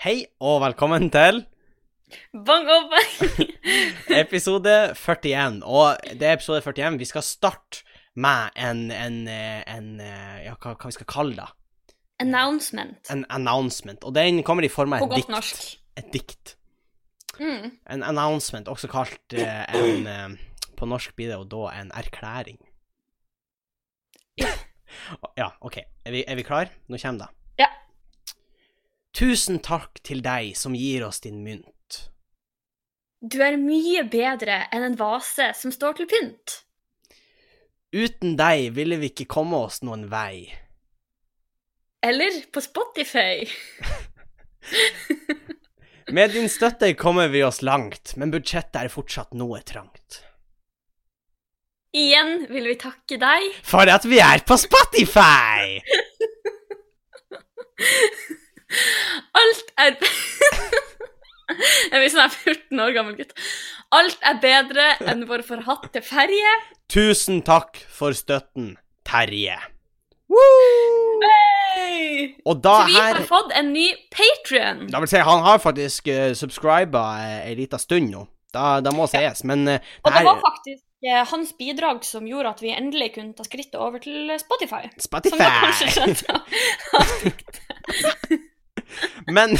Hei og velkommen til Bang og bang! episode 41. Og det er episode 41. Vi skal starte med en, en, en Ja, hva, hva vi skal kalle det? Announcement. En announcement. Og den kommer i form av et dikt. norsk. Et dikt. Mm. En announcement, også kalt eh, en eh, På norsk blir det jo da en erklæring. ja, OK. Er vi, er vi klar? Nå kommer det. Tusen takk til deg som gir oss din mynt. Du er mye bedre enn en vase som står til pynt. Uten deg ville vi ikke komme oss noen vei. Eller på Spotify. Med din støtte kommer vi oss langt, men budsjettet er fortsatt noe trangt. Igjen vil vi takke deg. For at vi er på Spotify! Alt er Jeg blir sånn 14 år gammel gutt. Alt er bedre enn vår forhatte ferje. Tusen takk for støtten, Terje. Woo! Hey! Og da Så vi her har fått en ny Patrion. Da vil si, han har faktisk uh, subscriba ei lita stund nå. Da, da må sies, men uh, Og det her... var faktisk eh, hans bidrag som gjorde at vi endelig kunne ta skrittet over til Spotify. Som dere kanskje Spotify! skjønte. Men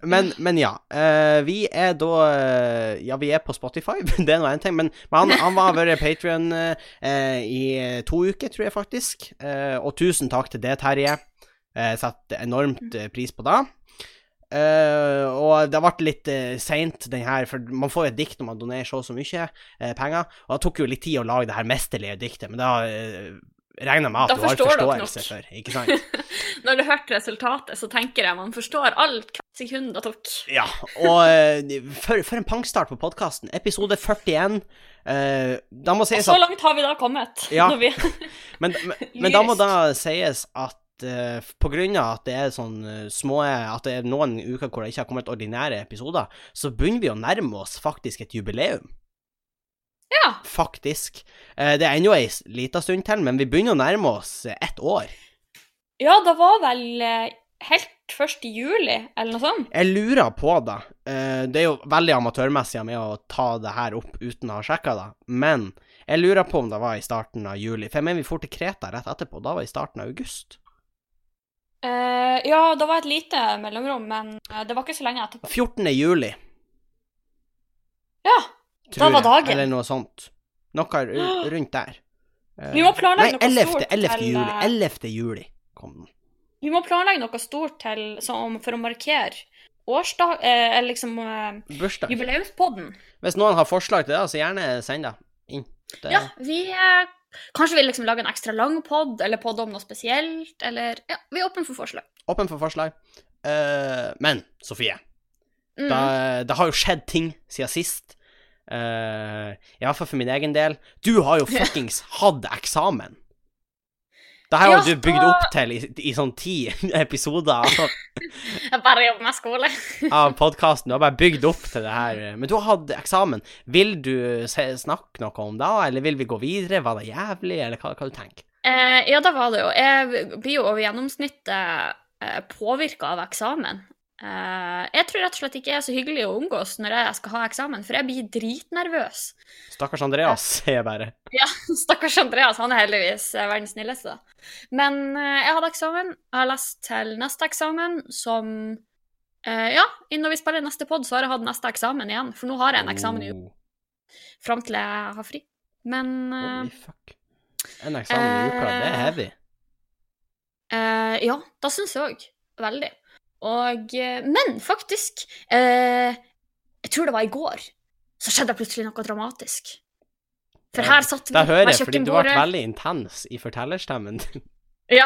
Men, men ja. eh, vi er da eh, Ja, vi er på Spotify, det er nå én ting. Men, han, han var vært Patrion i to uker, tror jeg faktisk. Eh, og tusen takk til det, Terje. Uh, Setter enormt eh, pris på det. Uh, og det ble litt uh, seint, den her, for man får jo et dikt når man donerer så og så mye uh, penger. Og det tok jo litt tid å lage det her mesterlige diktet, men da uh, regner med at Da du har forståelse for, ikke sant? Når du hørte resultatet, så tenker jeg man forstår alt hvert sekund det tok. Ja, og eh, for, for en pangstart på podkasten. Episode 41. Uh, da må sies og Så at langt har vi da kommet. Ja. Vi... men, men, men da må da sies at uh, på grunn av at det er sånn eh, små At det er noen uker hvor det ikke har kommet ordinære episoder, så begynner vi å nærme oss faktisk et jubileum. Ja. Faktisk. Eh, det er ennå ei lita stund til, men vi begynner å nærme oss eh, ett år. ja, det var vel eh, helt først i juli, eller noe sånt. Jeg lurer på det. Det er jo veldig amatørmessig av meg å ta det her opp uten å ha sjekka det, men jeg lurer på om det var i starten av juli. For jeg mener vi for til Kreta rett etterpå. Da var det i starten av august. Uh, ja, det var et lite mellomrom, men det var ikke så lenge etterpå. 14. juli, Ja, tror Da var jeg. dagen. Eller noe sånt. Noe rundt der. Eh, Vi må planlegge Nei, noe 11. stort 11. til, juli. eh, 11. juli kom den. vi må planlegge noe stort til, som, for å markere årsdag... Eh, liksom eh, Bursdag. jubileumspodden. Hvis noen har forslag til det, så gjerne send det inn. Det, Ja, vi eh, Kanskje vi liksom lager en ekstra lang pod, eller pod om noe spesielt, eller Ja, vi er åpne for forslag. Åpen for forslag. Eh, men, Sofie. Mm. Da, det har jo skjedd ting siden sist. Uh, Iallfall for min egen del. Du har jo fuckings hatt eksamen. Det her har Ja, du bygd opp til i, i sånn ti episoder Jeg bare jobber med skole. av podkasten. Du har bare bygd opp til det her. Men du har hatt eksamen. Vil du snakke noe om det, eller vil vi gå videre? Var det jævlig, eller hva, hva du tenker Eh, ja, det var det jo. Jeg blir jo over gjennomsnittet eh, påvirka av eksamen. Eh, jeg tror rett og slett ikke jeg er så hyggelig å omgås når jeg skal ha eksamen, for jeg blir dritnervøs. Stakkars Andreas, sier jeg bare. Ja, stakkars Andreas, han er heldigvis eh, verdens snilleste. da. Men uh, jeg hadde eksamen. Jeg har lest til neste eksamen, som uh, Ja, når vi spiller neste pod, så har jeg hatt neste eksamen igjen. For nå har jeg en eksamen i Oh, fram til jeg har fri. Men holy fuck. En eksamen i uka, det er heavy. ja, da syns jeg òg. Veldig. Og eh, Men faktisk eh, Jeg tror det var i går. Så skjedde det plutselig noe dramatisk. For her satt vi ved kjøkkenbordet Da hører jeg, fordi du ble veldig intens i fortellerstemmen. Ja.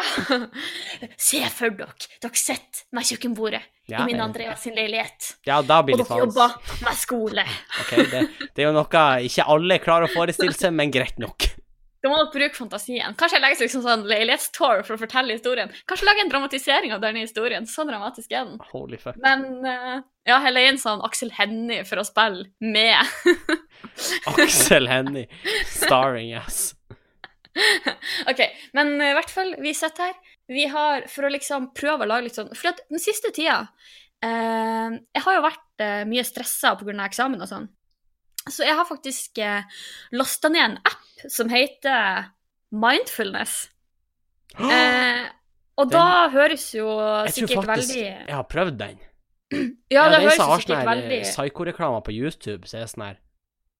Se for dere. Dere sitter med kjøkkenbordet Ja, i min det- Andreas sin leilighet. Ja, da blir Og det dere litt jobber med skole. Ok, det, det er jo noe ikke alle klarer å forestille seg, men greit nok. Da må dere bruke fantasien. Kanskje jeg legger liksom sånn leilighetstour for å fortelle historien. Kanskje lage en dramatisering av denne historien. Så dramatisk er den. Holy fuck. Men uh, ja, jeg leier inn sånn Aksel Hennie for å spille med. Aksel Hennie, starring, yes. OK, men eh, i hvert fall, vi sitter her. Vi har, for å liksom prøve å lage litt sånn For at den siste tida eh, Jeg har jo vært eh, mye stressa pga. eksamen og sånn. Så jeg har faktisk eh, lasta ned en app som heter Mindfulness. Eh, og Den- da høres jo Jeg tror sikkert faktisk veldig jeg har prøvd den. Ja, det det høres sikkert sånn sikkert veldig eh, psykoreklamer på YouTube, så er det sånn her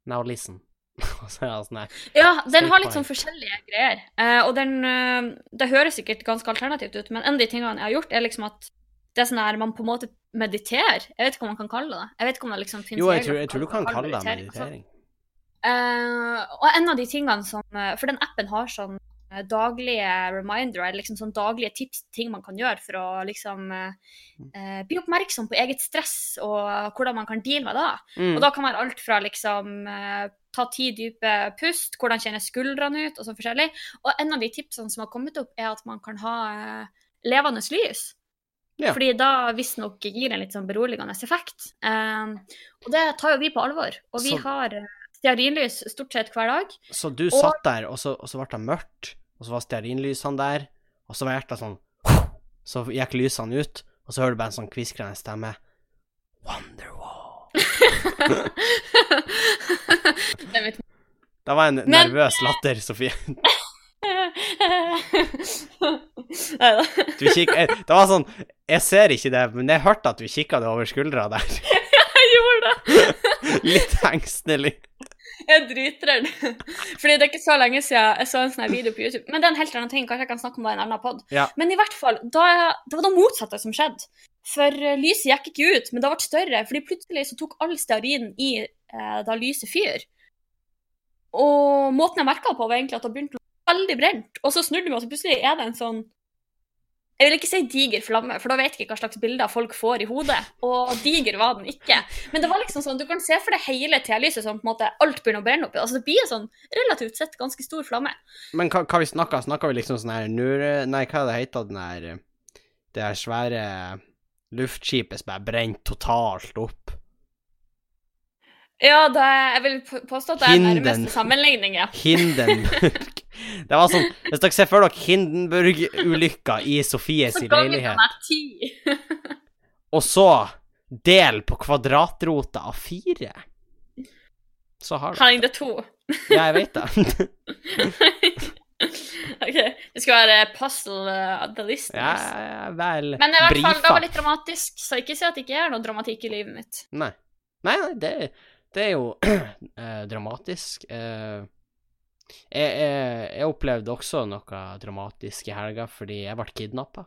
Now listen. Sånn Ja, den har litt sånn forskjellige greier. Eh, og den eh, Det høres sikkert ganske alternativt ut, men en av de tingene jeg har gjort, er liksom at det er sånn her man på en måte mediterer. Jeg vet ikke hva man kan kalle det. Jeg vet ikke om det liksom finnes Jo, jeg tror, jeg tror du kan kalle det meditering. Altså, Eh, og en av de tingene som eh, For den appen har sånn eh, daglige reminder, eller liksom sånn daglige tips til ting man kan gjøre for å liksom eh, bli oppmerksom på eget stress og hvordan man kan deale med det. Mm. Og da kan være alt fra liksom eh, ta ti dype pust, hvordan kjennes skuldrene ut, og sånn forskjellig. Og en av de tipsene som har kommet opp, er at man kan ha eh, levende lys. Ja. Fordi da visstnok gir en litt sånn beroligende effekt. Og det tar jo vi på alvor. Og vi Så- har eh, stearinlys stort sett hver dag. Så du satt der, og så, og så ble det mørkt, og så var stearinlysene der, og så var hjertet sånn Så gikk lysene ut, og så hører du bare en sånn kviskrende stemme. Wonderwall. det var en nervøs latter, Sofie. Du kikk, eh, det var sånn Jeg ser ikke det, men jeg hørte at du kikka det over skuldra der. Jeg gjorde det! Litt engstelig. Jeg er dritredd. Fordi det er ikke så lenge siden jeg så en sånn video på YouTube. Men det er en helt annen ting. Kanskje jeg kan snakke om det i en annen pod. Ja. Men i hvert fall, da, det var det motsatte som skjedde. For eh, lyset gikk ikke ut, men det ble større. Fordi plutselig så tok all stearinen i eh, da lyset fyr. Og måten jeg merka på, var egentlig at det begynte å bli veldig brent. Og så snudde vi, og så plutselig er det en sånn Jeg vil ikke si diger flamme, for da vet jeg ikke hva slags bilder folk får i hodet. Og diger var den ikke. Men det var liksom sånn, du kan se for deg hele telyset som på en måte alt begynner å brenne opp i. Altså det blir en sånn relativt sett ganske stor flamme. Men hva, hva vi snakka Snakka vi liksom sånn her nure... Nei, hva er det heter den der Det her svære luftskipet som bare brent totalt opp? Ja, det, jeg vil påstå at det er Hinden. nærmeste sammenligning, ja. Hindenburg. Det var sånn Hvis dere ser for dere Hindenburg-ulykka i Sofies Så leilighet, den er ti. og så del på kvadratrota av fire, så har du Henning, det er to. Ja, jeg vet det. OK. Det skal være puzzle of the listeners. Jeg er vel Men i hvert fall, det var litt dramatisk, så ikke si at det ikke er noe dramatikk i livet mitt. Nei. Nei, nei det, det er jo eh, dramatisk. Eh, jeg, jeg, jeg opplevde også noe dramatisk i helga fordi jeg ble kidnappa.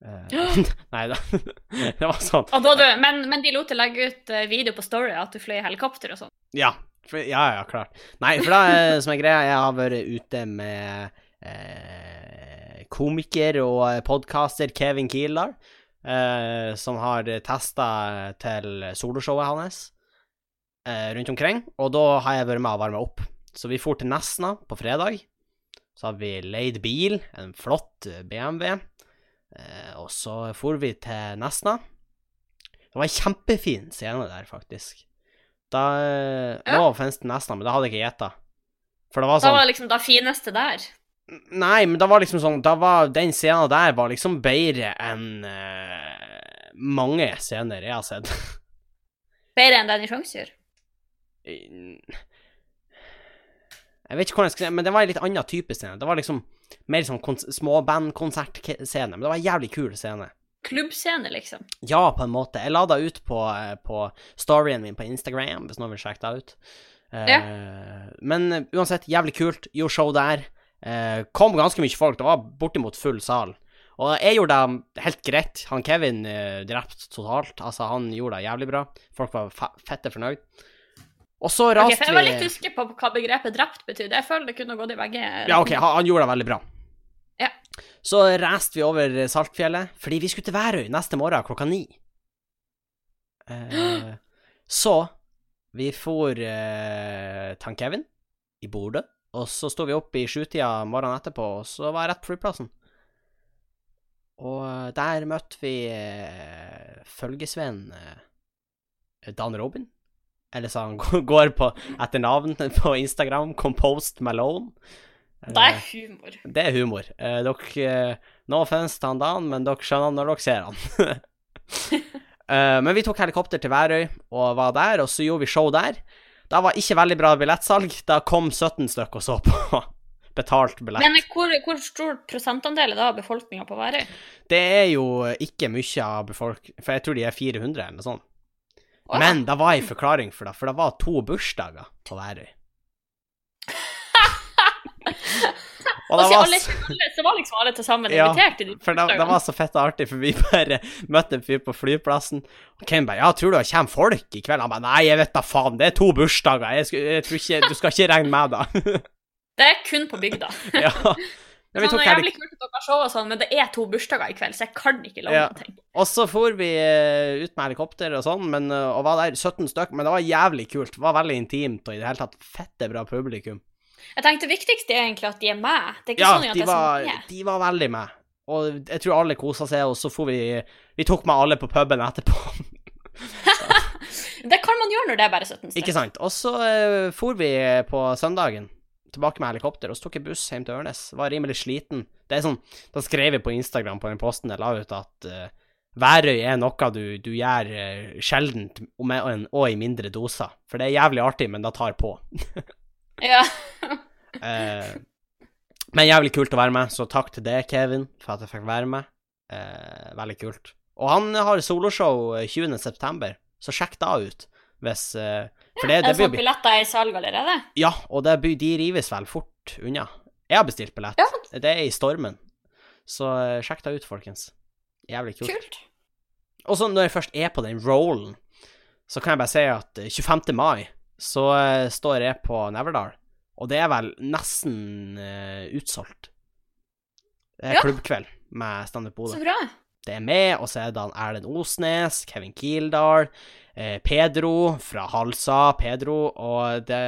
nei da. det var sånn. Du, men, men de lot deg legge ut eh, video på Story at du fløy i helikopter og sånn. Ja. For, ja, ja, klart. Nei, for da eh, som er greia, jeg har vært ute med eh, komiker og podcaster Kevin Kielar, eh, som har testa til soloshowet hans eh, rundt omkring. Og da har jeg vært med å varme opp. Så vi for til Nesna på fredag. Så har vi leid bil, en flott eh, BMW. Eh, og så for vi til Nesna. Det var en kjempefin scene der, faktisk. Da eh, Ja. Offense til Nesna, men da hadde jeg ikke gjetta. For det var Da sånn var det liksom det fineste der. Nei, men da var liksom sånn Da var den scenen der var liksom bedre enn uh, mange scener jeg har sett. Bedre enn den i Sjangsjur. Jeg vet ikke hvordan jeg skal si men det var en litt annen type scene. Det var liksom mer sånn kons småbandkonsertscene, men det var en jævlig kul scene. Klubbscene, liksom. Ja, på en måte. Jeg la det ut på, eh, på storyen min på Instagram, hvis noen vil sjekke det ut. Eh, Men eh, uansett, jævlig kult. Gjorde show der. Uh, kom ganske mye folk. Det var bortimot full sal. Og jeg gjorde det helt greit. Han Kevin uh, drept totalt. Altså, han gjorde det jævlig bra. Folk var fette fornøyd. Og så Ok, okay, for jeg var litt usikker på hva begrepet drept betydde. Jeg føler det kunne gått i begge Ja, OK, han, han gjorde det veldig bra. Ja. Så raste vi over Saltfjellet, fordi vi skulle til Værøy neste morgen klokka ni. Eh, så vi for eh, til Kevin i Bodø, og så sto vi opp i sjutida morgenen etterpå, og så var jeg rett på flyplassen. Og eh, der møtte vi eh, følgesvennen eh, Dan Robin. Eller så han går på etter navnet på Instagram, Compost Malone. Det er humor. Det er humor. Eh, dere eh, No offense til han Dan, men dere skjønner når dere ser han. Eh, men vi tok helikopter til Værøy og var der, og så gjorde vi show der. Da var ikke veldig bra billettsalg. Da kom 17 stykker og så på betalt billett. Men hvor, hvor stor prosentandel er det av befolkninga på Værøy? Det er jo ikke mye av befolk... For jeg tror de er 400 eller noe sånt. Men det var en forklaring for det, for det var to bursdager på Værøy. Og det var alle så var liksom alle til sammen Ja, invitert de For det, det var så fett og artig, for vi bare møtte en fyr på flyplassen. Og Ken bare 'Ja, tror du det kommer folk i kveld?' Han bare 'Nei, jeg vet da faen, det er to bursdager. Jeg, jeg tror ikke, Du skal ikke regne med det'. Det er kun på bygda. ja. Sånn, tok det er jævlig kult at dere show og sånn, men det er to bursdager i kveld, så jeg kan ikke love Ja. noen ting. Og så for vi eh, ut med helikopter og sånn, men, eh, og var der 17 stykk. Men det var jævlig kult. Det var veldig intimt og i det hele tatt fette bra publikum. Jeg tenkte det viktigste er egentlig at de er med. Det er ikke Ja, sånn at de var, så mye. de var veldig med. Og jeg tror alle kosa seg, og så for vi Vi tok med alle på puben etterpå. Det kan man gjøre når det er bare 17 stykker. Ikke sant? Og så uh, for vi på søndagen tilbake med helikopter, og så tok jeg buss hjem til Ørnes. Var rimelig sliten. Det er sånn, Da skrev jeg på Instagram på den posten jeg la ut, at uh, Værøy er noe du, du gjør uh, sjeldent, og, og i mindre doser. For det er jævlig artig, men det tar på. Ja. uh, men jævlig kult å være med, så takk til deg, Kevin, for at jeg fikk være med. Uh, veldig kult. Og han har soloshow eh, 20. september, så sjekk da ut. Hvis eh, For det, Er det det sånn blir billetter er i salg allerede? Ja, og det, de rives vel fort unna. Jeg har bestilt billett. Ja. Det er i Stormen. Så eh, sjekk deg ut, folkens. Jævlig kult. Kult. Og så når jeg først er på den rollen, så kan jeg bare si at eh, 25. mai så eh, står jeg på Neverdal, og det er vel nesten uh, utsolgt. Det er Ja. klubbkveld med Standup Så bra. Det er med, og så er det han Erlend Osnes, Kevin Kildahl, eh, Pedro fra Halsa, Pedro, og det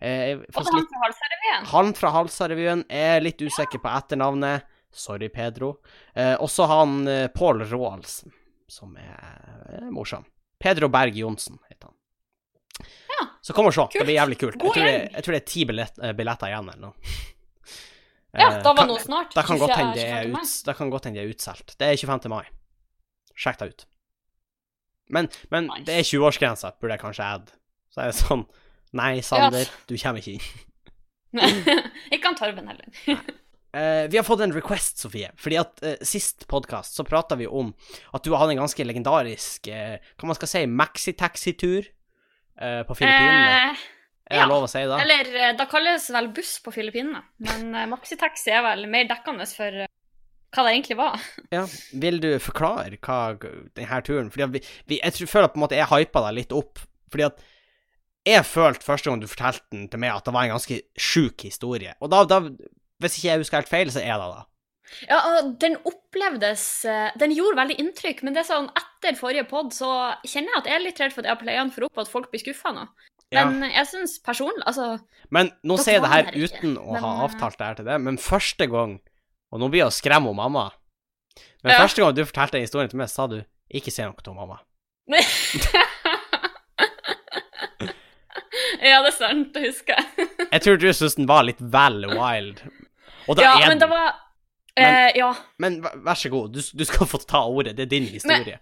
eh, Og han fra Halsa-revyen. han fra Halsa-revyen er litt usikker på etternavnet. Sorry, Pedro. Eh, også han eh, Pål Roaldsen, som er, morsom. Pedro Berg Johnsen heter han. Ja. Så kom og se. Kult. Det blir jævlig kult. Jeg tror, det, jeg tror det er ti billett, eh, billetter igjen eller noe. Ja, Eh, da var nå snart. Da kan 24 godt hende det er 25. mai. ut- da kan godt hende det er utsolgt. Det er 25. mai. Sjekk det ut. Men, men Nice. det er 20-årsgrensa, burde jeg kanskje add. Så er det sånn Nei, Sander, du kommer ikke inn. ikke han Torben heller. Uh, vi har fått en request, Sofie. Fordi at uh, sist podkast så prata vi om at du hadde en ganske legendarisk uh, Hva man skal si, maxitaxitur uh, på Filippinene. Er det ja. lov å si da? eller eh, da kalles vel buss på Filippinene, men eh, maxitaxi er vel mer dekkende for eh, hva det egentlig var. Ja. Vil du forklare hva denne turen Fordi vi, vi, Jeg føler på en måte jeg hypa deg litt opp. Fordi at jeg følte første gang du fortalte den til meg, at det var en ganske sjuk historie. Og da, da Hvis ikke jeg husker helt feil, så er det da. Ja, den opplevdes Den gjorde veldig inntrykk, men det er sånn etter forrige pod så kjenner jeg at jeg er litt redd for at jeg har playa den for opp, at folk blir skuffa nå. Ja. Men jeg syns personlig Altså, Men nå sier jeg det her ikke, uten å men, ha eh, avtalt det her til det, men første gang Og nå blir jeg å skremme om mamma. Men Ja. første gang du fortalte den historien til meg, sa du ikke si noe til mamma. Ja, det er sant, det husker jeg. Jeg tror du syntes den var litt vel wild. Og da Ja, er men det var, eh, Ja. Men vær så god, du, du skal få ta ordet. Det er din historie.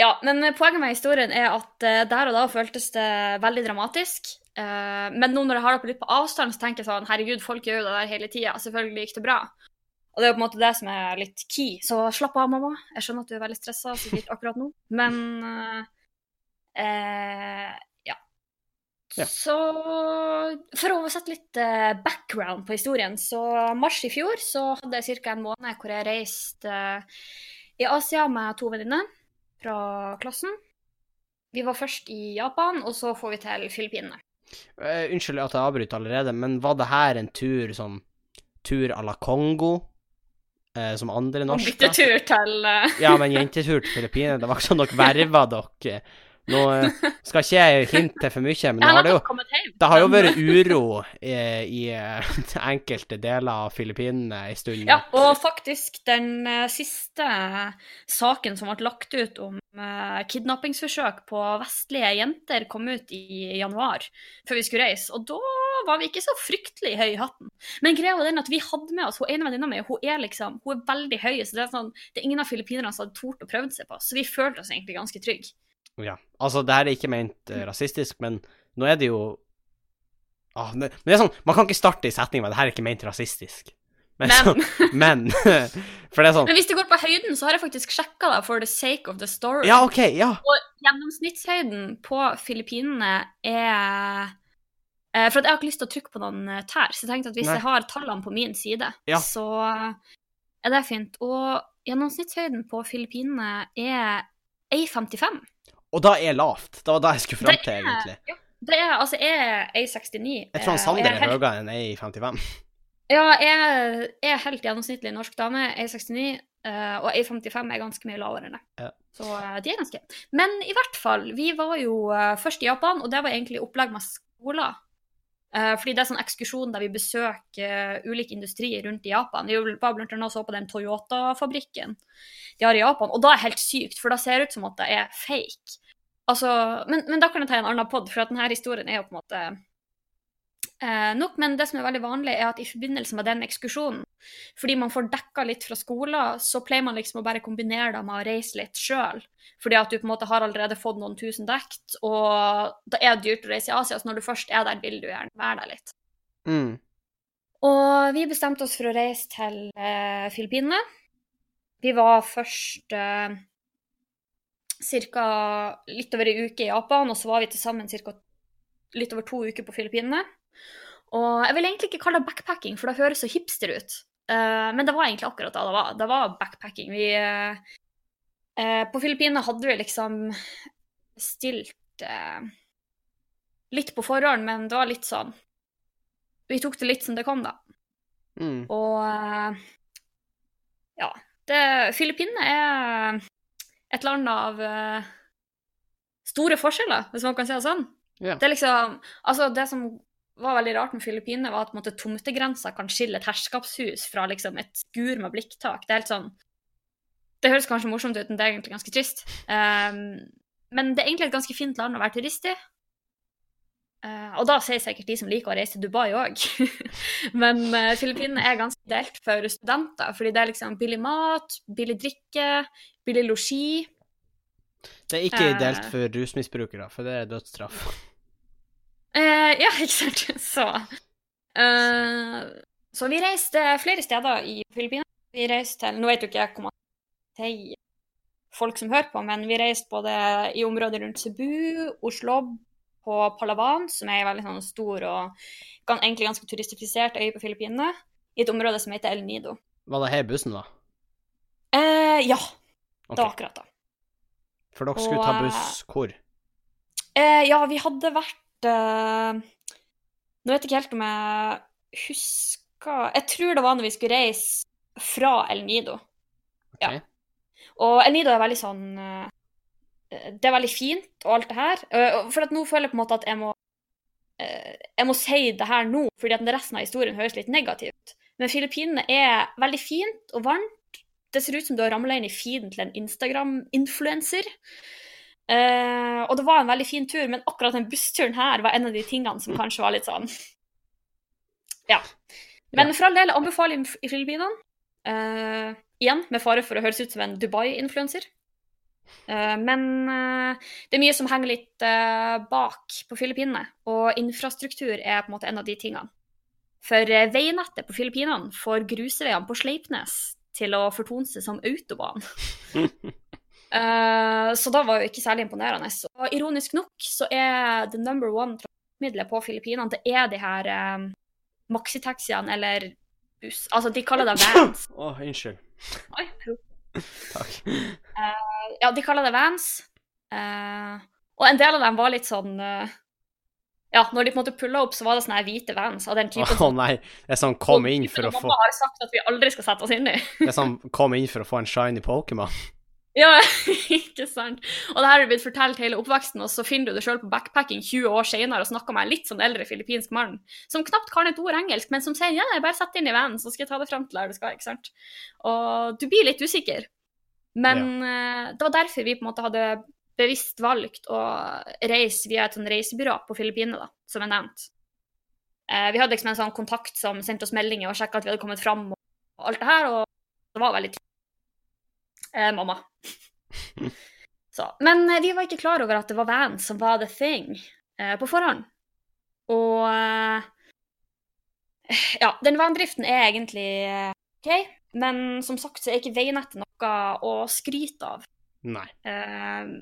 Ja, men poenget med historien er at eh, der og da føltes det veldig dramatisk. Eh, men nå når jeg har det på litt på avstand, så tenker jeg sånn Herregud, folk gjør jo det der hele tida. Selvfølgelig gikk det bra. Og det er jo på en måte det som er litt key. Så slapp av, mamma. Jeg skjønner at du er veldig stressa sikkert akkurat nå, men eh, eh, ja. Ja. Så for å oversette litt background på historien, så mars i fjor så hadde jeg ca. en måned hvor jeg reiste i Asia med to venninner fra klassen. Vi var først i Japan, og så får vi til Filippinene. Uh, unnskyld at jeg avbryter allerede, men var det her en tur sånn Tur à la Kongo? Eh, som andre norske? byttetur til uh... Ja, men jentetur til Filippinene. Det var ikke sånn dere verva dere. Nå eh, skal ikke jeg hinte for mye, men Jeg har det jo. Det har jo vært uro i, i eh, enkelte deler av Filippinene en stund. Ja, og faktisk den eh, siste saken som ble lagt ut om kidnappingsforsøk på vestlige jenter, kom ut i januar, før vi skulle reise. Og da var vi ikke så fryktelig høy i hatten. Men greia var den at vi hadde med oss hun ene venninna mi, hun er liksom, hun er veldig høy, så det er, sånn, det er ingen av filippinerne som hadde tort å prøve seg på, så vi følte oss egentlig ganske trygge. Ja. Altså, det her er ikke ment uh, rasistisk, men nå er det jo ah, det, Men det er sånn, man kan ikke starte i setningen med 'det her er ikke ment rasistisk'. Men, Men. så, men For det er sånn Men hvis det går på høyden, så har jeg faktisk sjekka det for the sake of the story. Ja, OK, ja. Og gjennomsnittshøyden på Filippinene er eh, For at jeg har ikke lyst til å trykke på noen eh, tær, så jeg tenkte at hvis Nei. jeg har tallene på min side, Ja. så er det fint. Og gjennomsnittshøyden på Filippinene er 1,55. Og da er lavt. Det var da jeg skulle fram til, egentlig. Ja, det er altså jeg er 1,69. Jeg tror han eh, Sander er helt- høyere enn ei 55. Ja, jeg er helt gjennomsnittlig norsk dame. 1,69. Uh, og A55 er ganske mye lavere enn det. Ja. Så uh, de er ganske Men i hvert fall, vi var jo uh, først i Japan, og det var egentlig opplegg med skoler. Eh, fordi det er sånn ekskursjon der vi besøker uh, ulik industri rundt i Japan. Vi var blant annet så på den Toyota-fabrikken de har i Japan, og da er det helt sykt, for da ser det ut som at det er fake. Altså, men, men da kan jeg ta en annen pod, for at denne historien er jo på en måte eh, nok. Men det som er veldig vanlig, er at i forbindelse med den ekskursjonen, fordi man får dekka litt fra skolen, så pleier man liksom å bare kombinere det med å reise litt sjøl. Fordi at du på en måte har allerede fått noen tusen dekt, og da er det dyrt å reise i Asia, så når du først er der, vil du gjerne være der litt. Mm. Og vi bestemte oss for å reise til eh, Filippinene. Vi var først eh, ca. litt over ei uke i Japan, og så var vi til sammen ca. litt over to uker på Filippinene. Og jeg vil egentlig ikke kalle det backpacking, for det høres så hipster ut. Uh, men det var egentlig akkurat det det var. Det var backpacking. Vi, uh, på Filippinene hadde vi liksom stilt uh, litt på forhånd, men det var litt sånn Vi tok det litt som det kom, da. Mm. Og ja. Filippinene er et land av eh, store forskjeller, hvis man kan si det sånn. Yeah. Det liksom Altså, det som var veldig rart med Filippinene, var at måte, tomtegrensa kan skille et herskapshus fra liksom, et skur med blikktak. Det er helt sånn Det høres kanskje morsomt ut, men det er egentlig ganske trist. Um, men det er egentlig et ganske fint land å være turist i. Eh, og da sier sikkert de som liker å reise til Dubai òg. Men uh, Filippinene er ganske delt for studenter, fordi det er liksom billig mat, billig drikke, billig losji. Det er ikke uh, delt for rusmisbrukere, for det er dødsstraff. Uh, ja, ikke sant? Så Så vi reiste flere steder i Filippinene. Vi reiste til Nå vet jo ikke jeg hvor man sier folk som hører på, men vi reiste både i området rundt Cebu, Oslo, på Palawan, som er en veldig sånn stor og egentlig ganske turistifisert øy på Filippinene, i et område som heter El Nido. Var det her bussen var? Eh, ja, Okay. det var akkurat da. For dere skulle ta buss hvor? Eh, ja, vi hadde vært eh, Nå vet jeg ikke helt om jeg husker Jeg tror det var når vi skulle reise fra El Nido. Ja. Ok. Og El Nido er veldig sånn eh, Det er veldig fint og alt det her. Eh, for at nå føler jeg på en måte at jeg må eh, Jeg må si det her nå, fordi at resten av historien høres litt negativt ut. Men Filippinene er veldig fint og varmt. Det ser ut som du har ramla inn i feeden til en Instagram-influenser. Uh, og det var en veldig fin tur, men akkurat den bussturen her var en av de tingene som kanskje var litt sånn Ja. Men for all del, anbefaler i Filippinene. Uh, igjen, med fare for å høres ut som en Dubai-influenser. Eh, men eh, det er mye som henger litt eh, bak på Filippinene, og infrastruktur er på en måte en av de tingene. For veinettet på Filippinene får grusveiene på Sleipnes til å fortone seg som autobahn. Så da var jo ikke særlig imponerende. Og ironisk nok så er the number one transportmiddelet på Filippinene det er de her um, maxitaxiene eller buss Altså, de kaller det vans. Å, unnskyld. Oi. Takk. Ja, de kaller det vans. Uh, og en del av dem var litt sånn uh, Ja, når de på en måte pulla opp, så var det sånne hvite vans av den Å oh, nei. Det er sånn kom inn for å Mamma få har sagt at vi aldri skal sette oss inn i. Det er sånn kom inn for å få en shiny Pokémon. Ja, ikke sant. Og det her er blitt fortalt hele oppveksten, og så finner du det sjøl på backpacking 20 år senere og snakker med en litt sånn eldre filippinsk mann som knapt kan et ord engelsk, men som sier ja, jeg bare setter inn i vans, så skal jeg ta det fram til der du skal, ikke sant. Og du blir litt usikker. Men ja. det var derfor vi på en måte hadde bevisst valgt å reise via et sånn reisebyrå på Filippinene, som jeg nevnte. Eh, vi hadde liksom en sånn kontakt som sendte oss meldinger og sjekka at vi hadde kommet fram og, alt det her, og det var veldig trivelig. Eh, mamma. Så. Men eh, vi var ikke klar over at det var van som var the thing eh, på forhånd. Og eh, ja, den vandriften er egentlig eh, OK, men som sagt så er ikke veinettet noe å skryte av. Nei. Eh,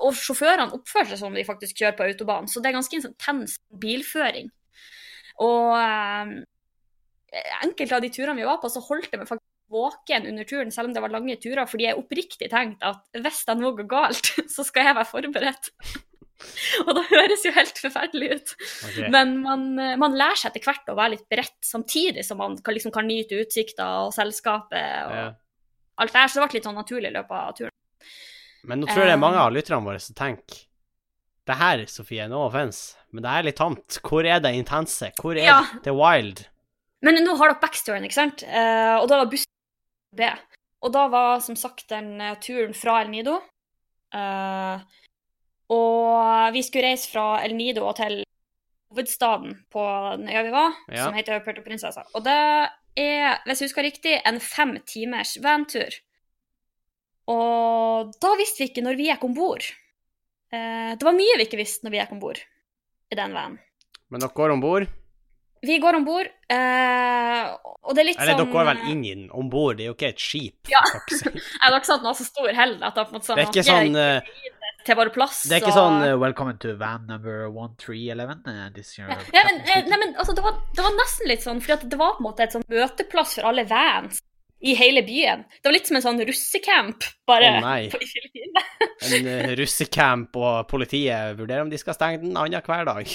og sjåførene oppfører seg som de faktisk kjører på autobahn, så det er ganske intens bilføring. Og eh, enkelte av de turene vi var på, så holdt det meg faktisk våken under turen, selv om det var lange turer, fordi jeg oppriktig tenkte at hvis det noe går galt, så skal jeg være forberedt. og det høres jo helt forferdelig ut. Okay. Men man, eh, man lærer seg etter hvert å være litt beredt, samtidig som man kan, liksom, kan nyte utsikter og selskapet og Ja. Alt det her. Så det ble litt sånn naturlig i løpet av turen. Men nå tror jeg det er mange Um, av lytterne våre som tenker Det her, Sofie, no offense, men det er litt tamt. Hvor er det intense? Hvor er Ja. det wild? Men nå har dere backstoryen, ikke sant? Eh, og da var bussen B. Og da var som sagt den eh, turen fra El Nido. Eh, og vi skulle reise fra El Nido og til hovedstaden på den øya vi var, Ja. som heter Puerto Princesa. Og det er, hvis jeg husker riktig, en fem timers vantur. Og da visste vi ikke når vi gikk om bord. Eh, det var mye vi ikke visste når vi gikk om bord i den vanen. Men dere går om bord? Vi går om bord, eh, og det er litt Eller sånn dere går vel inn i den om bord, det er jo ikke et skip. Ja. Jeg har ikke sant noe så stor heller at det, på sånn, Det er ikke sånn eh, til våre plass. Det er ikke sånn uh, Welcome to van number 1311. Uh, ja, men, eh, nei, men altså, det, var, det var nesten litt sånn, for det var på en måte et sånn møteplass for alle vans i hele byen. Det var litt som en sånn russecamp, bare oh, nei. på Filippinene. en eh, russecamp, og politiet vurderer om de skal stenge den annenhver dag.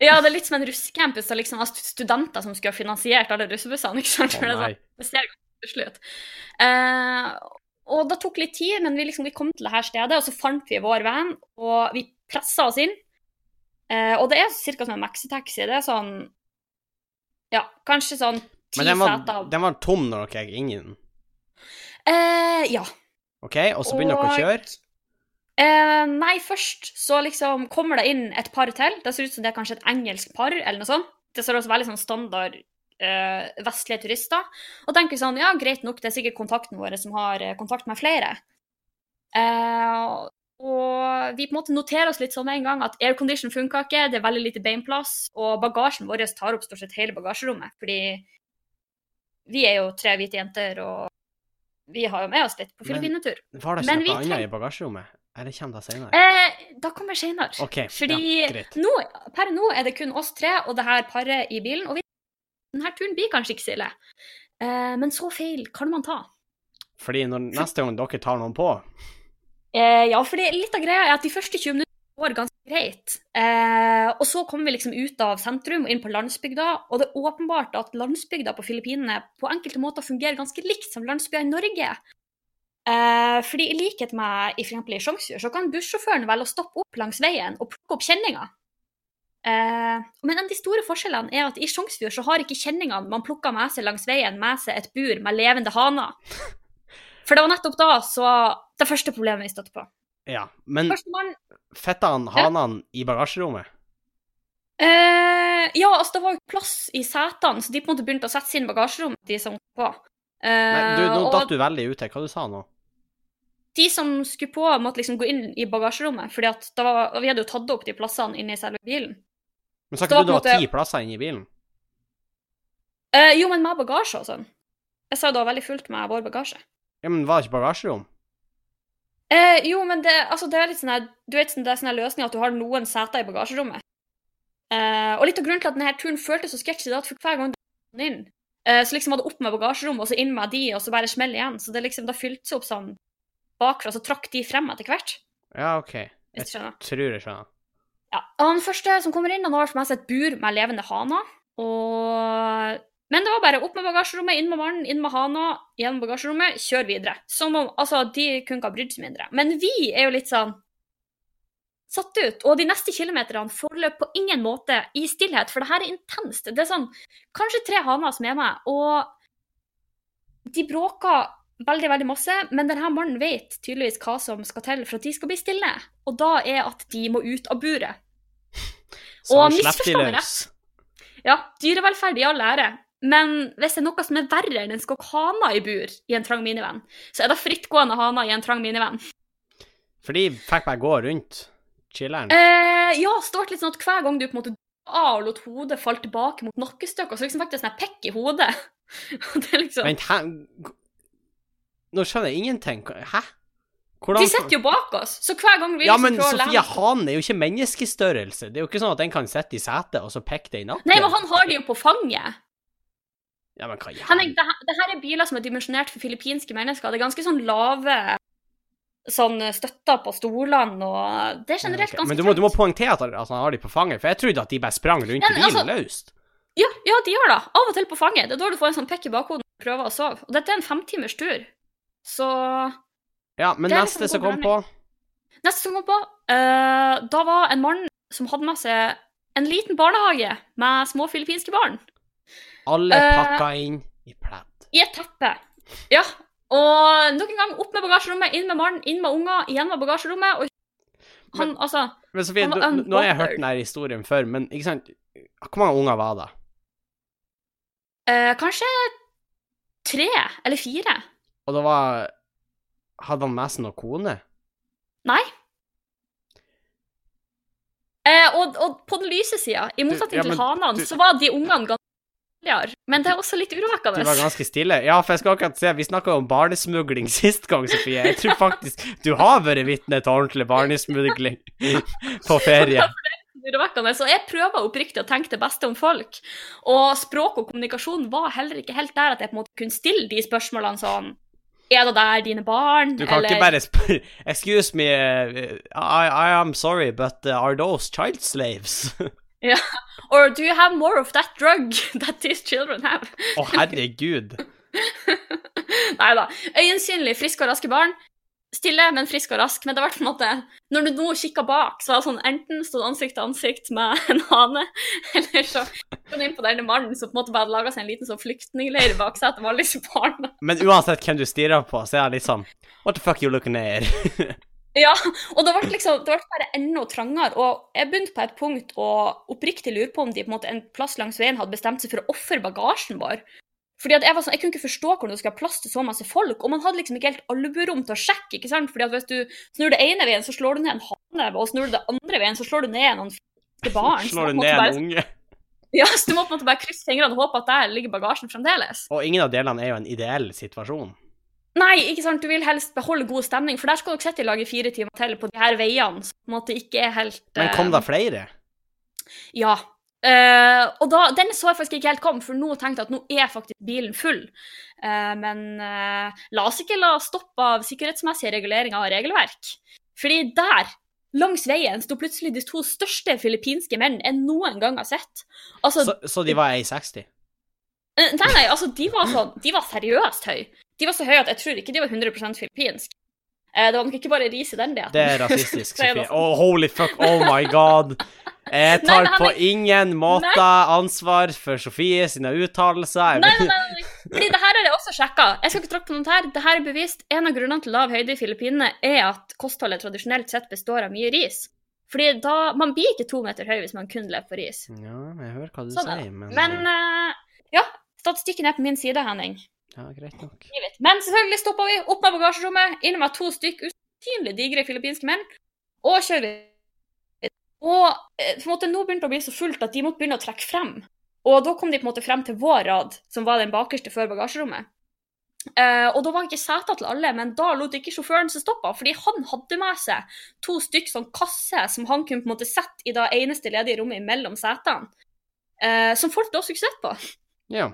Ja, det er litt som en russecamp hvis det liksom var studenter som skulle ha finansiert alle russebussene. ikke sant? Oh, det, sånn, det ser stusslig ut. Eh, og det tok litt tid, men vi, liksom, vi kom til det her stedet, og så fant vi vår van, og vi pressa oss inn. Eh, og det er ca. som en maxitaxi. Det er sånn Ja, kanskje sånn ti Men den var, den var tom når dere gikk inn i den. Eh, ja. OK, og så begynner dere å kjøre? Eh, nei, først så liksom kommer det inn et par til. Det ser ut som det er kanskje et engelsk par, eller noe sånt. Det ser også veldig sånn standard vestlige turister. Og tenker sånn, ja, greit nok, det er sikkert kontakten vår som har eh, kontakt med flere. Uh, og vi på en måte noterer oss litt sånn med en gang at aircondition funka ikke, det er veldig lite beinplass, og bagasjen vår tar opp stort sett hele bagasjerommet. Fordi vi er jo tre hvite jenter, og vi har jo med oss litt på Men- filippinetur. Var det ikke vi noe annet i bagasjerommet? Eller kommer det senere? Eh, da kommer det senere. Okay, Fordi ja, nå, per nå er det kun oss tre og det her paret i bilen. Og vi, denne turen blir kanskje ikke så ille. Eh, men så feil kan man ta. Fordi når neste gang dere tar noen på Eh, ja, for litt av greia er at de første 20 minuttene går ganske greit. Eh, og så kommer vi liksom ut av sentrum og inn på landsbygda, og det er åpenbart at landsbygda på Filippinene på enkelte måter fungerer ganske likt som landsbygda i Norge. Eh, fordi i likhet med i, for i Sjongsfjord, så kan bussjåføren velge å stoppe opp langs veien og plukke opp kjenninger. Eh, men en av de store forskjellene er at i Sjongsfjord så har ikke kjenningene man plukker med seg langs veien, med seg et bur med levende haner. For det var nettopp da så det første problemet vi støtte på. Ja, men Førstemann fetta han hanene i bagasjerommet? eh, Ja, altså det var jo plass i setene, så de på en måte begynte å sette sin bagasjerom, de som på. Eh, Nei, du, nå og datt du veldig ut her. Hva du sa nå? de som skulle på, måtte liksom gå inn i bagasjerommet, fordi at var, vi hadde jo tatt opp de plassene inne i selve bilen. Men sa ikke du det var ti plasser inni bilen? Uh, jo, men med bagasje og sånn. Jeg sa jo det var veldig fullt med vår bagasje. Ja, men var det ikke bagasjerom? Uh, jo, men det, altså, det er litt sånn her Du vet, sånn- det er sånn løsning at du har noen seter i bagasjerommet. Uh, og litt av grunnen til at denne turen føltes så sketsjy, er at for hver gang du kom inn, eh, så liksom var det opp med bagasjerommet, og så inn med de, og så bare smell igjen. Så det liksom, det fylte seg opp sånn bakfra, så trakk de frem etter hvert. Ja, OK. Jeg. Tror jeg skjønner. Ja. Han første som kommer inn, han har som jeg seg et bur med levende haner. Og... Men det var bare opp med bagasjerommet, inn med mannen, inn med hana, gjennom bagasjerommet, kjør videre. Som om, altså, De kunne ikke ha brydd seg mindre. Men vi er jo litt sånn satt ut. Og de neste kilometerne forløp på ingen måte i stillhet, for det her er intenst. Det er sånn kanskje tre haner som er med, og de bråker veldig, veldig masse, men denne mannen vet tydeligvis hva som skal til for at de skal bli stille. Og da er at de må ut av buret. Så Og han slapp de misforstå meg løs. Ja, dyrevelferd i all ære. Men hvis det er noe som er verre enn en skokk haner i bur i en trang minivenn, så er det frittgående haner i en trang minivenn. For de fikk bare gå rundt. Chiller'n. Eh, ja, ble litt sånn at hver gang du på en måte av og lot hodet falle tilbake mot nakkestykket, så liksom fikk det sånn pekk i hodet. Det er liksom... Vent? Nå skjønner jeg ingenting. Hæ? Hvordan De sitter jo bak oss, så hver gang vi Ja, liksom men prøver å Sofia, Sofie hanen er jo ikke menneskestørrelse. Det er jo ikke sånn at den kan sitte i setet og så peke det i nakken. Nei, men han har de jo på fanget. Ja, men hva gjør Henning, det, her- det her er biler som er dimensjonert for filippinske mennesker. Det er ganske sånn lave sånn støtter på stolene, og det er generelt Ok, ganske Men du må, du må poengtere at, at han har de på fanget, for jeg trodde at de bare sprang rundt Ja, i men bilen altså- løst. Ja, ja, de gjør det. Av og til på fanget. Det er da du får en sånn pikk i bakhodet når du prøver å sove. Og dette er en femtimers tur. Så Ja, men neste liksom som kom på neste som kom på, uh, da var en mann som hadde med seg en liten barnehage med små filippinske barn. Alle pakka pakka inn i pledd. I et teppe. Ja. Og nok en gang opp med bagasjerommet, inn med mannen, inn med unger, igjen med bagasjerommet. Og han, Men- altså Men Sofie, nå har jeg hørt denne historien før, men ikke sant Hvor mange unger var det? Uh, Kanskje tre eller fire. Og det var Hadde han med seg noen kone? Nei. Eh, og, og på den lyse sida, i motsetning ja, til hanene, du- så var de ungene ganske. Men det er også litt Du var ganske stille. Ja, for jeg skal akkurat se, vi snakka om barnesmugling sist gang, Sofie. Jeg tror faktisk du har vært vitne til ordentlig barnesmugling på ferie. urovekkende. Så jeg prøver oppriktig å tenke det beste om folk. Og språk og kommunikasjon var heller ikke helt der at jeg på en måte kunne stille de spørsmålene sånn Er det der dine barn? Du kan ikke bare spørre Excuse me, uh, I, I am sorry, but uh, are those child slaves? ja. Or do you have more of that drug that these children have? Å, herregud. Nei da. Øyensynlig friske og raske barn. Stille, men frisk og rask. Men det var på en måte Når du nå kikker bak, så var det sånn enten stod ansikt til ansikt med en hane, eller så kom du inn på denne mannen som på en måte bare hadde laga seg en liten sånn flyktningleir i baksetet med alle disse barna. Men uansett hvem du stirrer på, så er han sånn What the fuck you looking at? Ja, og det ble liksom, det ble bare enda trangere. Og jeg begynte på et punkt å oppriktig lure på om de på en måte en plass langs veien hadde bestemt seg for å ofre bagasjen vår. Fordi at jeg var sånn, jeg kunne ikke forstå hvordan du skal ha plass til så masse folk, og man hadde liksom ikke helt albuerom til å sjekke. ikke sant? Fordi at hvis du snur det ene veien, så slår du ned en hane, og snur du det andre veien, så slår du ned noen barn. Slår du ned en unge? Ja, så du må på en måte bare krysse fingrene og håpe at der ligger bagasjen fremdeles. Og ingen av delene er jo en ideell situasjon. Nei, ikke sant, du vil helst beholde god stemning, for der skal dere sitte i lag i fire timer til på de her veiene, som på en måte ikke er helt Men kom da flere? Ja. Uh, og da, den så jeg faktisk ikke helt komme, for nå tenkte jeg at nå er faktisk bilen full. Uh, men eh, la oss ikke la stoppe av sikkerhetsmessige reguleringer og regelverk. Fordi der, langs veien, sto plutselig de to største filippinske menn jeg noen gang har sett. Altså, Så, så de var 1,60? eh, nei, nei, altså, de var sånn, de var seriøst høye. De var så høye at jeg tror ikke de var 100 filippinsk. Eh, det var nok ikke bare ris i den det. Det er rasistisk, Sofie. Oh, holy fuck, oh my god. Jeg Nei, tar på ingen måte ansvar for Sofie sine uttalelser. Nei, nei, nei, nei. Fordi det her er det også sjekka. Jeg skal ikke tråkke på noe her. Det her er bevist. En av grunnene til lav høyde i Filippinene er at kostholdet tradisjonelt sett består av mye ris. Fordi da, Man blir ikke to meter høy hvis man kun lever på ris. Ja, jeg hører hva du Sånn er sier, men, Men uh, ja, statistikken er på min side, Henning. Ja, greit nok. Men selvfølgelig stoppa vi, opp med bagasjerommet, inn med to stykk usynlig digre filippinske menn, og kjører vi. Og eh, på en måte nå begynte det å bli så fullt at de måtte begynne å trekke frem. Og da kom de på en måte frem til vår rad, som var den bakerste før bagasjerommet. Uh, og da var ikke seter til alle, men da lot ikke sjåføren seg stoppe, fordi han hadde med seg to stykk sånn kasse som han kunne på en måte sette i det eneste ledige rommet mellom setene, Uh, som folk da skulle sett på. Ja.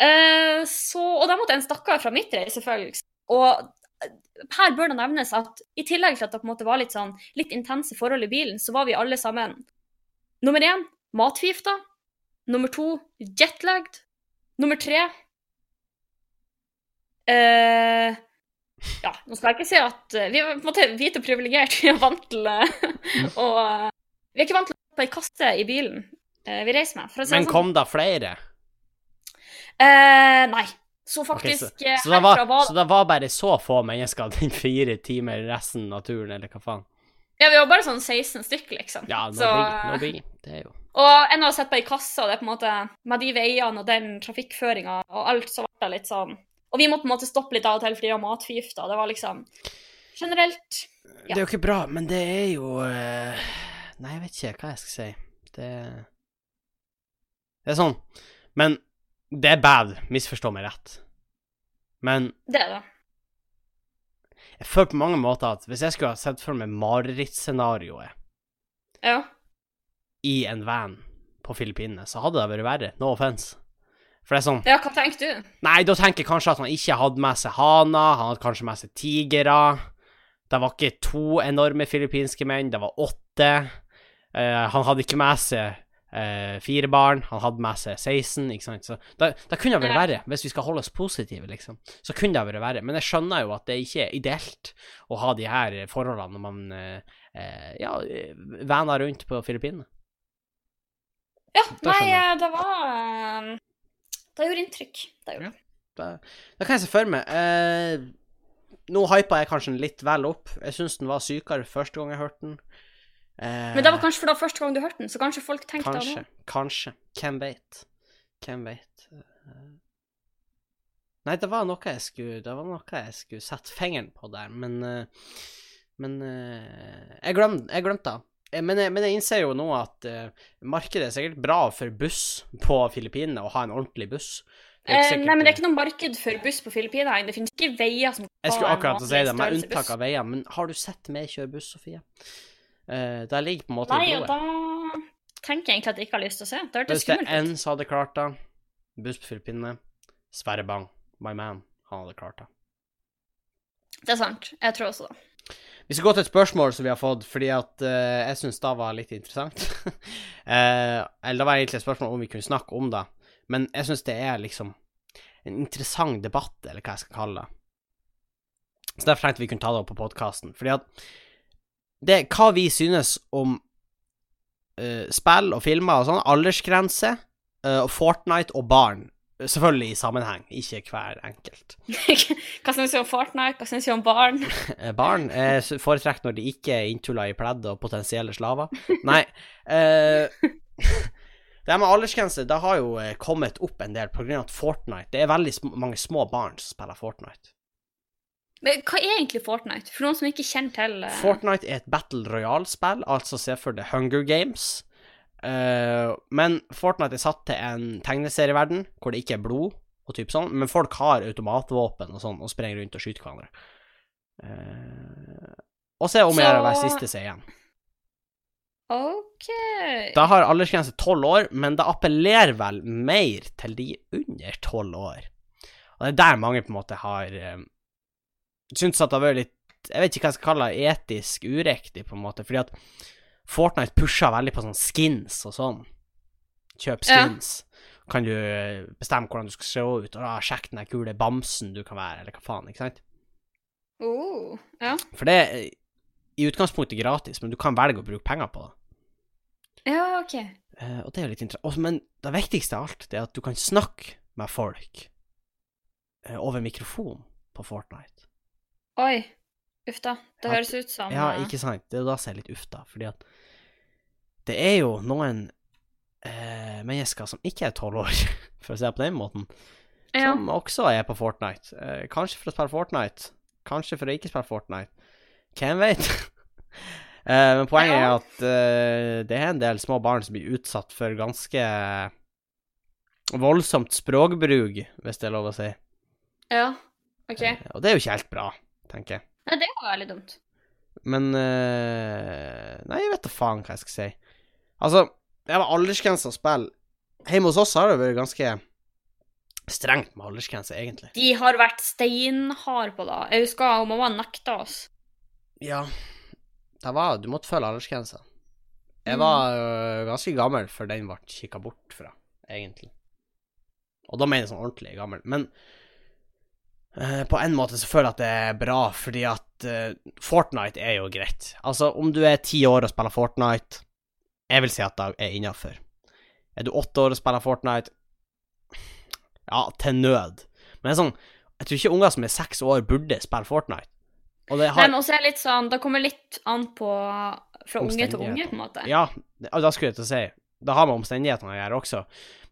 Uh, så, og da måtte en stakkar fra mitt selvfølgelig. Og eh, her bør det nevnes at i tillegg til at det på en måte var litt sånn litt intense forhold i bilen, så var vi alle sammen nummer én matforgifta. Nummer to jetlagd. Nummer tre eh, Ja, nå skal jeg ikke si at eh, Vi er på en måte hvite og privilegerte. Vi er vant til eh, å Vi er ikke vant til å ha ei kasse i bilen eh, vi reiser med. Si Men sånn. kom da flere? Eh, nei. Så faktisk faktisk så, så, det var, var så det var bare så få mennesker den fire timer resten av turen, eller hva faen? Ja, vi var bare sånn 16 stykker, liksom. Ja, no så biggie. No. Det er jo Og en har sett på i kassa, det er på en måte med de veiene og den trafikkføringa og alt, så ble det litt sånn Og vi måtte på en måte stoppe litt av og til fordi vi var matforgifta. Det var liksom generelt Ja. Det er jo ikke bra, men det er jo eh, Nei, jeg vet ikke hva jeg skal si. Det Det er sånn Men det er bad, misforstå meg rett. Men Det er det. jeg føler på mange måter at hvis jeg skulle ha sett for meg marerittscenarioet Ja. I en van på Filippinene, så hadde det vært verre. No offence. For det er sånn ja, hva tenker du? Nei, da tenker jeg kanskje at han ikke hadde med seg haner, han hadde kanskje med seg tigere. Det var ikke to enorme filippinske menn, det var åtte. Uh, han hadde ikke med seg uh, fire barn, han hadde med seg 16, ikke sant. Så det, det kunne vært verre, hvis vi skal holde oss positive, liksom. Så kunne det vært verre. Men jeg skjønner jo at det ikke er ideelt å ha de her forholdene når man uh, ja, vaner rundt på Filippinene. Ja, nei, eh, det var eh, Det gjorde inntrykk. Det gjorde. Ja, da, da kan jeg se for meg. Eh, nå hypa jeg kanskje den litt vel opp. Jeg syns den var sykere første gang jeg hørte den. Eh, Men det var kanskje for da første gang du hørte den, så kanskje folk tenkte Kanskje. det. Kanskje. Hvem veit? Hvem vet? Eh, Nei, det var noe jeg skulle Det var noe jeg skulle sette fingeren på der, men eh, Men jeg glemte jeg glemte det. Eh, Men jeg, men jeg innser jo nå at uh, markedet er sikkert bra for buss på Filippinene, å ha en ordentlig buss. Eh, nei, men det er ikke noe marked for buss på Filippinene. Det finnes ikke veier som Jeg skulle akkurat si det, med unntak av veier. Men har du sett meg kjøre buss, Sofie? Uh, der ligger på en måte Nei, og da tenker jeg egentlig at jeg ikke har lyst til å se. Det hørtes Hvis det er skummelt ut. som hadde klart det, buss på Filippinene, Sverre Bang, my man, han hadde klart det. Det er sant. Jeg tror også det. Vi skal gå til et spørsmål som vi har fått, fordi at uh, jeg syns det var litt interessant. uh, eller det var egentlig et spørsmål om vi kunne snakke om det, men jeg syns det er liksom en interessant debatt, eller hva jeg skal kalle det. Så derfor tenkte vi kunne ta det opp på podkasten. Fordi at det hva vi synes om uh, spill og filmer og sånn, aldersgrense, uh, Fortnite og barn. Selvfølgelig i sammenheng, ikke hver enkelt. Hva syns du om Fortnite? Hva syns du om barn? Eh, Barn s- foretrekker når de ikke er inntulla i pledd og potensielle slaver. Nei eh, Det her med aldersgrense det har jo eh, kommet opp en del pga. Fortnite Det er veldig sm mange små barn som spiller Fortnite. Men hva er egentlig Fortnite? For noen som ikke kjenner til uh... Fortnite er et battle royale-spill, altså se for deg Hunger Games. Eh, men Fortnite er satt til en tegneserieverden hvor det ikke er blod og typ sånn, men folk har automatvåpen og sånn og sprenger rundt og skyter hverandre. Uh, og så er om å gjøre å være siste seg igjen. OK. Da har aldersgrense tolv år, men det appellerer vel mer til de under tolv år. Og det er der mange på en måte har um, syntes at det har vært litt Jeg vet ikke hva jeg skal kalle det, etisk uriktig, på en måte, fordi at Fortnite pusher veldig på sånn skins og sånn. Kjøp Ja. skins. Kan du eh, bestemme hvordan du skal se ut, og da sjekk den der kule bamsen du kan være, eller hva faen, ikke sant? Oh, ja. For det er i utgangspunktet gratis, men du kan velge å bruke penger på det. ja, OK. Eh, og det er jo litt interessant. Men det viktigste av alt, det er at du kan snakke med folk eh, over mikrofon på Fortnite. Oi. Uff da. Det høres ut som Ja, eh, ikke sant? Det er da som er litt uff, da. Fordi at det er jo noen eh, mennesker som ikke er tolv år, for å si det på den måten, ja. som også er på Fortnite. Eh, kanskje for å spille Fortnite, kanskje for å ikke spille Fortnite. Hvem vet? eh, men poenget Ja. er at eh, det er en del små barn som blir utsatt for ganske voldsomt språkbruk, hvis det er lov å si. ja. OK. Eh, og det er jo ikke helt bra, tenker jeg. Nei, det var veldig dumt. Men eh, Nei, jeg vet da faen hva jeg skal si. Altså, det var aldersgrense å spille. Hjemme hos oss har det vært ganske strengt med aldersgrense, egentlig. De har vært steinharde på det. Jeg husker mamma nekta oss. Ja, det var Du måtte følge aldersgrensa. Jeg Mm. var øh, ganske gammel før den ble kikka bort fra, egentlig. Og da mener jeg sånn ordentlig gammel. Men på en måte så føler jeg at det er bra, fordi at eh, Fortnite er jo greit. Altså, om du er ti år og spiller Fortnite, jeg vil si at det er innafor. Er du åtte år og spiller Fortnite, ja, til nød. Men sånn, jeg tror ikke unger som er seks år, burde spille Fortnite. Og det Nei, har men også er litt sånn Det kommer litt an på fra unge til unge, på en måte. Ja, da skulle jeg til å si Det har med omstendighetene å gjøre også.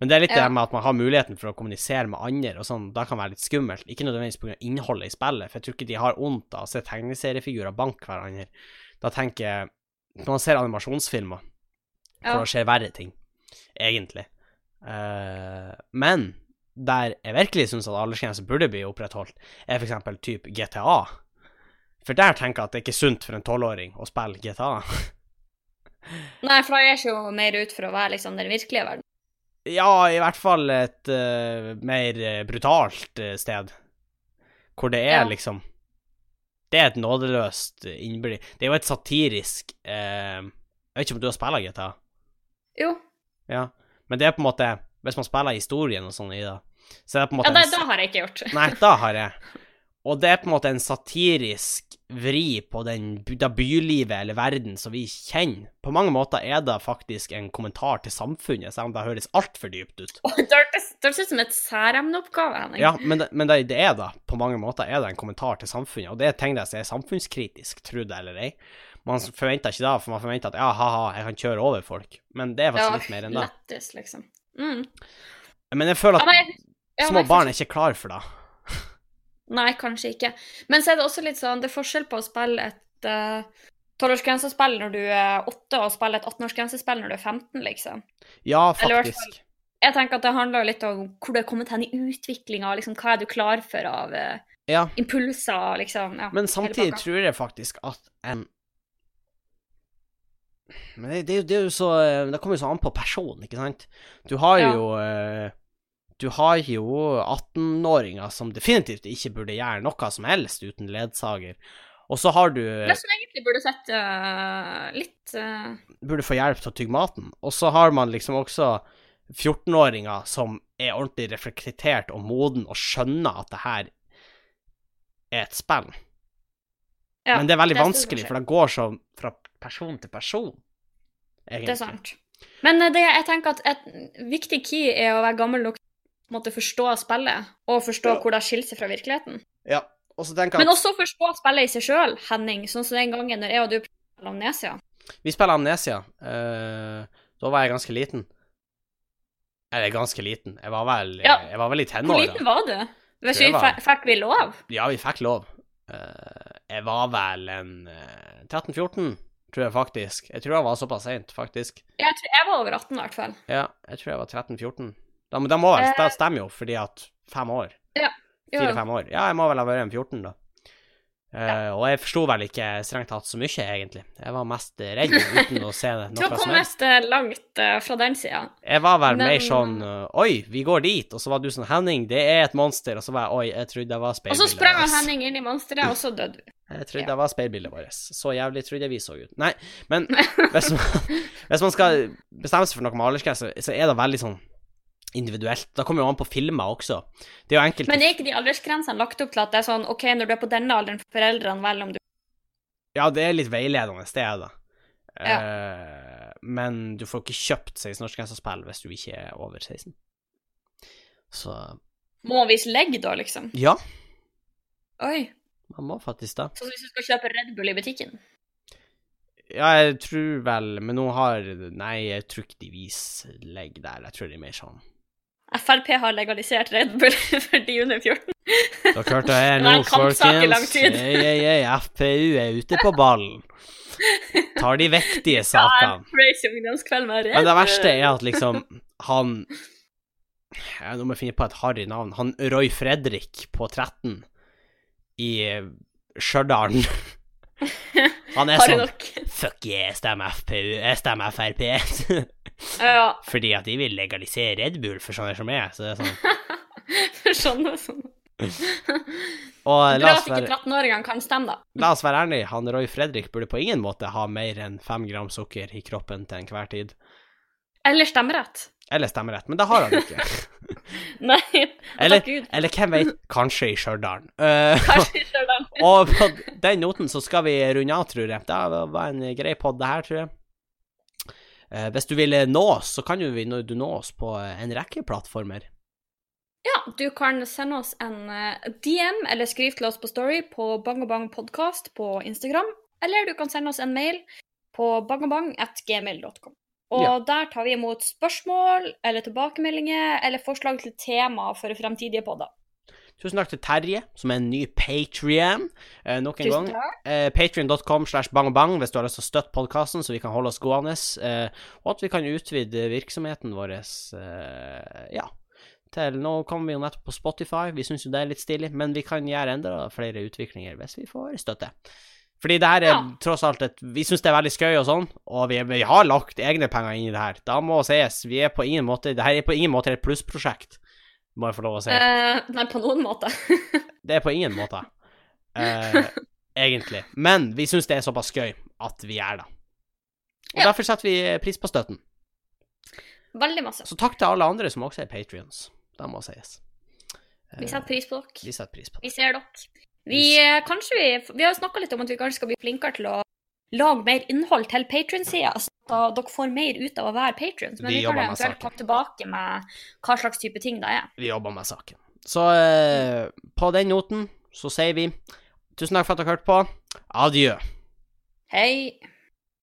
Men det er litt det med at man har muligheten for å kommunisere med andre, og sånn, da kan være litt skummelt. Ikke nødvendigvis pga. innholdet i spillet, for jeg tror ikke de har vondt av å se tegneseriefigurer banke hverandre. Da tenker jeg Når man ser animasjonsfilmer, Ja. hvor det skjer verre ting, egentlig. Uh, men der jeg virkelig syns at aldersgrense burde bli opprettholdt, er f.eks. type GTA. For der tenker jeg at det ikke er sunt for en tolvåring å spille GTA. Nei, for da gjør seg jo mer ut for å være liksom den virkelige verden. Ja, i hvert fall et uh, mer brutalt eh, sted. Hvor det er Ja. liksom Det er et nådeløst innblikk. Det er jo et satirisk uh, Jeg vet ikke om du har spilt GTA? Jo. Ja. Men det er på en måte Hvis man spiller historien og sånn i det, så er det på en Ja, måte det, en da har jeg ikke gjort. Nei, da har jeg. Og det er på en måte en satirisk vri på den, det bylivet eller verden som vi kjenner. På mange måter er det faktisk en kommentar til samfunnet, selv om det høres altfor dypt ut. Oh, Det høres det ut som et særemneoppgave, Henning. Ja, men, det, men det, det er da, på mange måter er det en kommentar til samfunnet, og det er ting der som er samfunnskritisk, tro det eller ei. Man forventer ikke det, for man forventer at ja, ha-ha, jeg kan kjøre over folk, men det er faktisk litt mer enn det. Lettest, liksom. Mm. Men jeg føler Ja, at ja, små men, barn er ikke klar for det. Nei, kanskje ikke. Men så er det også litt sånn, det er forskjell på å spille et uh, 12-årsgrensespill når du er 8, og spille et 18-årsgrensespill når du er 15, liksom. Ja, faktisk. Jeg tenker at det handler litt om hvor du er kommet hen i utviklinga, liksom, hva er du klar for av uh, Ja, impulser, liksom. Ja, men samtidig tror jeg faktisk at en Men det, det, det er jo så Det kommer jo så an på personen, ikke sant? Du har Ja. jo eh, Du har jo 18-åringer som definitivt ikke burde gjøre noe som helst uten ledsager. Og så har du Det som egentlig burde sett uh, litt uh... Burde få hjelp til å tygge maten. Og så har man liksom også 14-åringer som er ordentlig reflektert og moden og skjønner at det her er et spill. ja, Men det er veldig det vanskelig, for det går så fra person til person. Egentlig. Det er sant. Men eh, det, jeg tenker at et viktig key er å være gammel nok måtte forstå spillet, og forstå Ja. hvor det skiller seg fra virkeligheten. Ja, og så tenker jeg Men også forstå spillet i seg sjøl, Henning. Sånn som den gangen når jeg og du spilte Amnesia. vi spiller Amnesia. Uh, da var jeg ganske liten. Eller ganske liten. Jeg var vel, Ja. jeg var vel i Hvor liten var du? Hvis vi var- fikk vi lov? Ja, vi fikk lov. Uh, jeg var vel en uh, 13-14, tror jeg faktisk. Jeg tror jeg var såpass seint, faktisk. Jeg tror jeg var over 18 i hvert fall. Ja, jeg tror jeg var 13-14. Da, men må vel, Eh. det stemmer jo, fordi at fem år. Jo. Fire-fem år. Ja, jeg må vel ha vært en 14, da. Eh, Og jeg forsto vel ikke strengt tatt så mye, egentlig. Jeg var mest eh, redd uten å se det Du kom kommet eh, langt uh, fra den sida. Jeg var vel mer sånn eh, Oi, vi går dit. Og så var du sånn Henning, det er et monster. Og så var jeg Oi, jeg trodde det var speilbildet Og så sprang. Henning inn i monsteret, og så døde du. Jeg trodde Ja. det var speilbildet vårt. Så jævlig trodde jeg vi så ut. Nei, men hvis man, hvis man skal bestemme seg for noe med aldersgrense, så er det veldig sånn individuelt. Da kommer jo an på filmer også. Det er jo enkelte Men er ikke de aldersgrensene lagt opp til at det er sånn OK, når du er på denne alderen, får foreldrene velge om du Ja, det er litt veiledende sted, da. Uh, men du får ikke kjøpt 16-årsgrensespill hvis du ikke er over 16. Så må man vise legg, da, liksom? ja, Oi. man må faktisk det. Så hvis du skal kjøpe Red Bull i butikken? Ja, jeg tror vel Men nå har Nei, jeg tror ikke de viser legg der. Jeg tror de er mer sånn Frp har legalisert Red Bull for de under 14. Dere hørte det her Det nå, folkens. Ei, ei, ei, FPU er ute på ballen. Tar de viktige sakene. Men det verste er at liksom Han ja, Nå må jeg finne på et harry navn. Han Roy Fredrik på 13 i eh, Stjørdal. Han er sånn? Fuck yeah, jeg stemmer FPU. Jeg stemmer Frp. Ja, Fordi at de vil legalisere Red Bull for sånne som meg. Så det er sånn. for sånne og sånn. Og la Bra oss at ikke 13-åringene kan stemme, da. la oss være ærlige, han Roy Fredrik burde på ingen måte ha mer enn fem gram sukker i kroppen til enhver tid. Eller stemmerett. Eller stemmerett, men det har han ikke. Nei, Eller, takk Gud. eller hvem vet, kanskje i Stjørdal. Uh, Kanskje i den. og på den noten så skal vi runde av, tror jeg. Det var en grei pod, det her, tror jeg. Eh, hvis du vil nå oss, så kan du nå oss på en rekke plattformer. Ja, du kan sende oss en eh, DM eller skriv til oss på Story på bangabangpodkast på Instagram. Eller du kan sende oss en mail på bangabang.gmail.com. Og Ja. der tar vi imot spørsmål eller tilbakemeldinger eller forslag til tema for fremtidige podder. Tusen takk til Terje, som er en ny patrion. Eh, nok en gang. Eh, Patrion.com slash bangbang hvis du har lyst til å støtte podkasten, så vi kan holde oss gående. Eh, og at vi kan utvide virksomheten vår eh, ja, til Nå kommer vi jo nettopp på Spotify, vi syns jo det er litt stilig, men vi kan gjøre enda flere utviklinger hvis vi får støtte. Fordi det her er Ja. tross alt et Vi syns det er veldig skøy og sånn, og vi, vi har lagt egne penger inn i det her. Da må sies, vi er på ingen måte Det her er på ingen måte et plussprosjekt, må jeg få lov å si. Eh, nei, på noen måte. Det er på ingen måte. Eh, egentlig. Men vi syns det er såpass gøy at vi gjør det. Og Ja. derfor setter vi pris på støtten. Veldig masse. Så takk til alle andre som også er patrions. Det må sies. Eh, Vi setter pris på dere. vi setter pris på dere. Vi ser dere. Vi, eh, kanskje vi, vi har jo snakka litt om at vi kanskje skal bli flinkere til å lage mer innhold til Patron-sida, så dere får mer ut av å være patrons. Men Vi vi, kan eventuelt komme tilbake med hva slags type ting det er. Vi jobber med saken. Så eh, på den noten så sier vi tusen takk for at dere hørte på. Adjø. Hei.